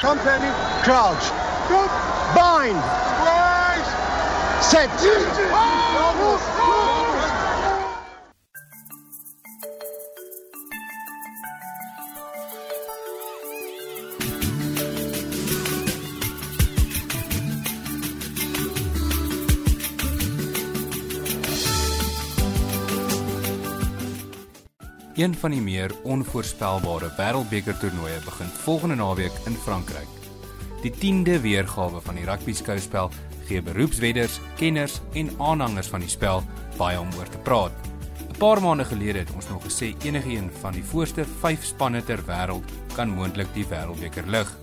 Company, crouch. Bind. Set. Oh! Een van die meer onvoorspelbare wêreldbeker toernooie begin volgende naweek in Frankryk. Die 10de weergawe van die rugby skouspel gee beroepswedders, kenners en aanhangers van die spel baie om oor te praat. 'n Paar maande gelede het ons nog gesê enige een van die voorste 5 spanne ter wêreld kan moontlik die wêreldbeker lig.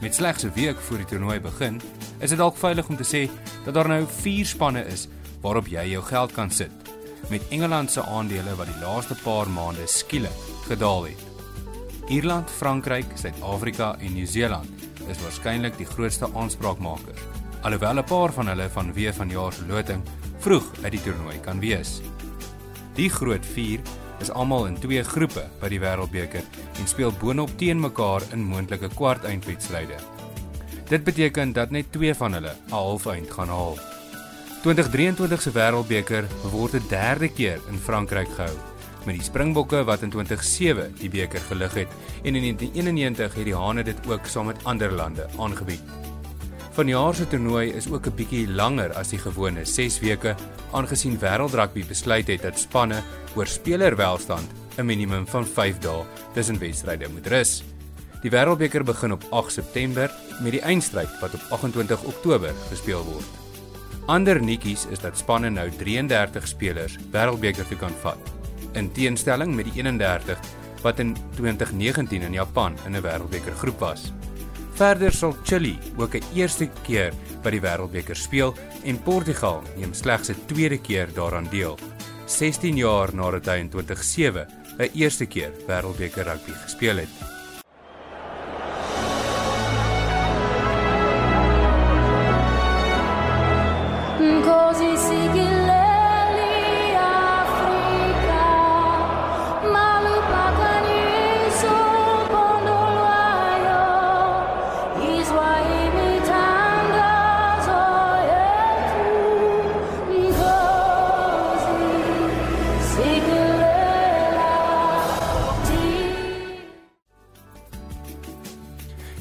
Met slegs 'n week voor die toernooi begin, is dit dalk veilig om te sê dat daar nou 4 spanne is waarop jy jou geld kan sit met Engeland se aandele wat die laaste paar maande skielik gedaal het. Ierland, Frankryk, Suid-Afrika en Nieu-Seeland is waarskynlik die grootste aanspraakmakers. Alhoewel 'n paar van hulle vanweë van jaar se loting vroeg uit die toernooi kan wees. Die groot 4 is almal in twee groepe by die Wêreldbeker en speel boonop teen mekaar in moontlike kwartfinalewedstryde. Dit beteken dat net twee van hulle 'n halfeind gaan haal. 2023 se Wêreldbeker word 'n derde keer in Frankryk gehou met die Springbokke wat in 2007 die beker gelig het en in 1991 het die Hane dit ook saam met ander lande aangebied. Vanjaar se toernooi is ook 'n bietjie langer as die gewone 6 weke aangesien Wêreldrugby besluit het dat spanne oor spelerwelstand 'n minimum van 5 dae tussen wedstryde moet rus. Die Wêreldbeker begin op 8 September met die eindstryd wat op 28 Oktober gespeel word. Ander netjies is dat spanne nou 33 spelers wêreldbeker toe kan vat, in teenstelling met die 31 wat in 2019 in Japan in 'n wêreldbeker groep was. Verder sal Chili ook 'n eerste keer by die wêreldbeker speel en Portugal neem slegs 'n tweede keer daaraan deel. 16 jaar nadat hy in 2007 'n eerste keer wêreldbeker rugby gespeel het.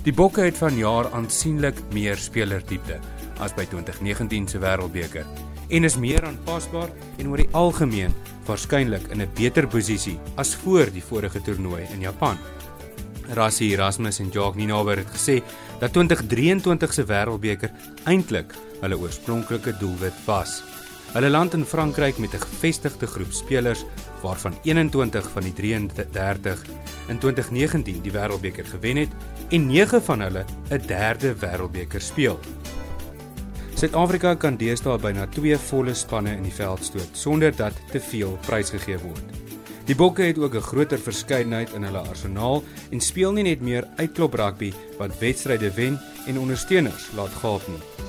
Die Bokke het vanjaar aansienlik meer spelerdiepte as by 2019 se Wêreldbeker en is meer aanpasbaar en oor die algemeen waarskynlik in 'n beter posisie as voor die vorige toernooi in Japan. Rassie Erasmus en Jacques Ninaber het gesê dat 2023 se Wêreldbeker eintlik hulle oorspronklike doelwit was. Hulle land in Frankryk met 'n gevestigde groep spelers waarvan 21 van die 33 in 2019 die Wêreldbeker gewen het en 9 van hulle 'n derde Wêreldbeker speel. Suid-Afrika kan deesdae byna twee volle spanne in die veld stoot sonder dat te veel prysgegee word. Die Bokke het ook 'n groter verskeidenheid in hulle arsenaal en speel nie net meer uitklop rugby wat wedstryde wen en ondersteuners laat gaap nie.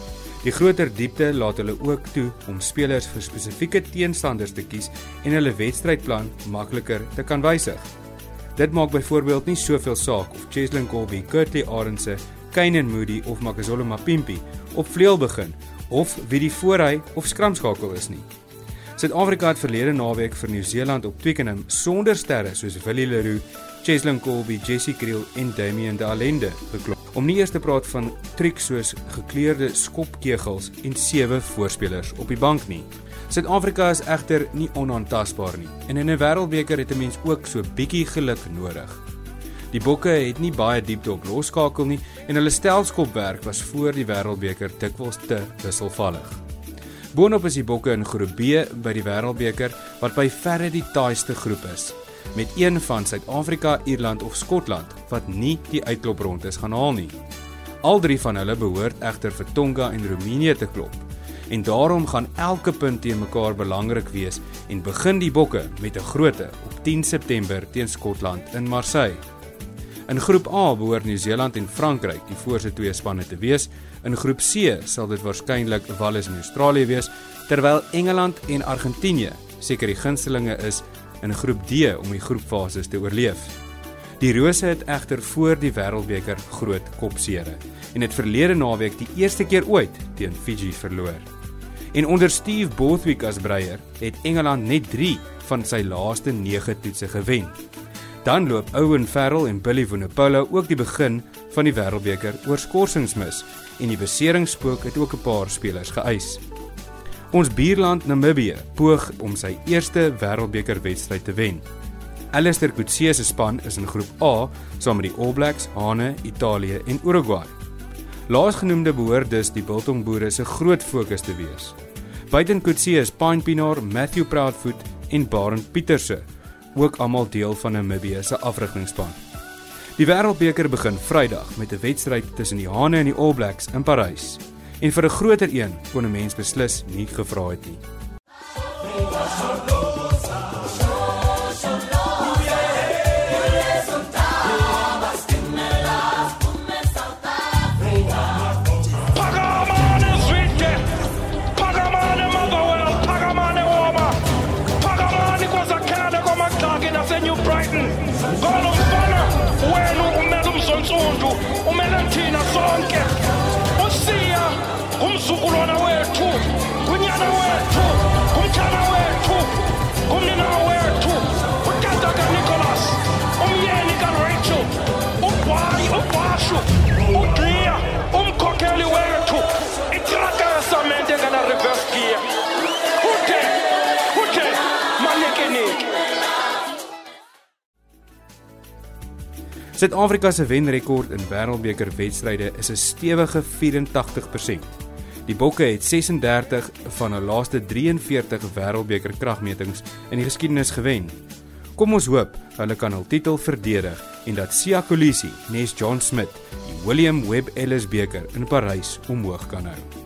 Die groter diepte laat hulle ook toe om spelers vir spesifieke teenstanders te kies en hulle wedstrydplan makliker te kan wysig. Dit maak byvoorbeeld nie soveel saak of Cheslin Colby, Kurtley Arendse, Kainan Moody of Makazole Mapimpi op vleuel begin of wie die voorhy of skramskakel is nie. Suid-Afrika het verlede naweek vir Nieu-Seeland op Twickenham sonder sterre soos Willie Leroux, Cheslin Colby, Jesse Kriel en Damian De Allende geklop. Om nie eers te praat van triks soos gekleurde skopkegels en sewe voorspelers op die bank nie. Suid-Afrika is egter nie onaantastbaar nie en in 'n wêreldbeker het 'n mens ook so bietjie geluk nodig. Die Bokke het nie baie diepte op losskakel nie en hulle stelskopwerk was voor die wêreldbeker dikwels te wisselvallig. Boonop is die Bokke in Groep B by die wêreldbeker wat by verre die taaiste groep is met een van Suid-Afrika, Ierland of Skotland wat nie die uitklopronde gaan haal nie. Al drie van hulle behoort egter vir Tonga en Roemenië te klop en daarom gaan elke punt teen mekaar belangrik wees en begin die bokke met 'n groote op 10 September teen Skotland in Marseille. In groep A behoort Nieu-Seeland en Frankryk die voorste twee spanne te wees. In groep C sal dit waarskynlik Wales en Australië wees, terwyl Engeland en Argentinië seker die gunstelinge is in groep D om die groepfases te oorleef. Die Rose het egter voor die Wêreldbeker groot kopseere en het verlede naweek die eerste keer ooit teen Fiji verloor. En onder Steve Borthwick as breier het Engeland net 3 van sy laaste 9 toetse gewen. Dan loop Owen Farrell en Billy Vunipola ook die begin van die Wêreldbeker oor skorsings mis en die beseringsspook het ook 'n paar spelers geëis. Ons buurland Namibië poog om sy eerste Wêreldbeker wedstryd te wen. Alistair Coetzee se span is in groep A saam met die All Blacks, Hane, Italië en Uruguay. Laasgenoemde behoort dus die Biltong Boere se groot fokus te wees. Buiten Coetzee is Pine Pinaar, Matthew Proudfoot en Barend Pieterse ook almal deel van Namibië se afrigtingspan. Die Wêreldbeker begin Vrydag met 'n wedstryd tussen die Hane en die All Blacks in Parys. En vir 'n groter een kon 'n mens beslis nie gevra het nie. Suid-Afrika se wenrekord in Wêreldbeker wedstryde is 'n stewige 84%. Die Bokke het 36 van hul laaste 43 Wêreldbeker kragmetings in die geskiedenis gewen. Kom ons hoop hulle kan hul titel verdedig en dat Siya Kolisi, Nes John Smith, die William Webb Ellis beker in Parys omhoog kan hou.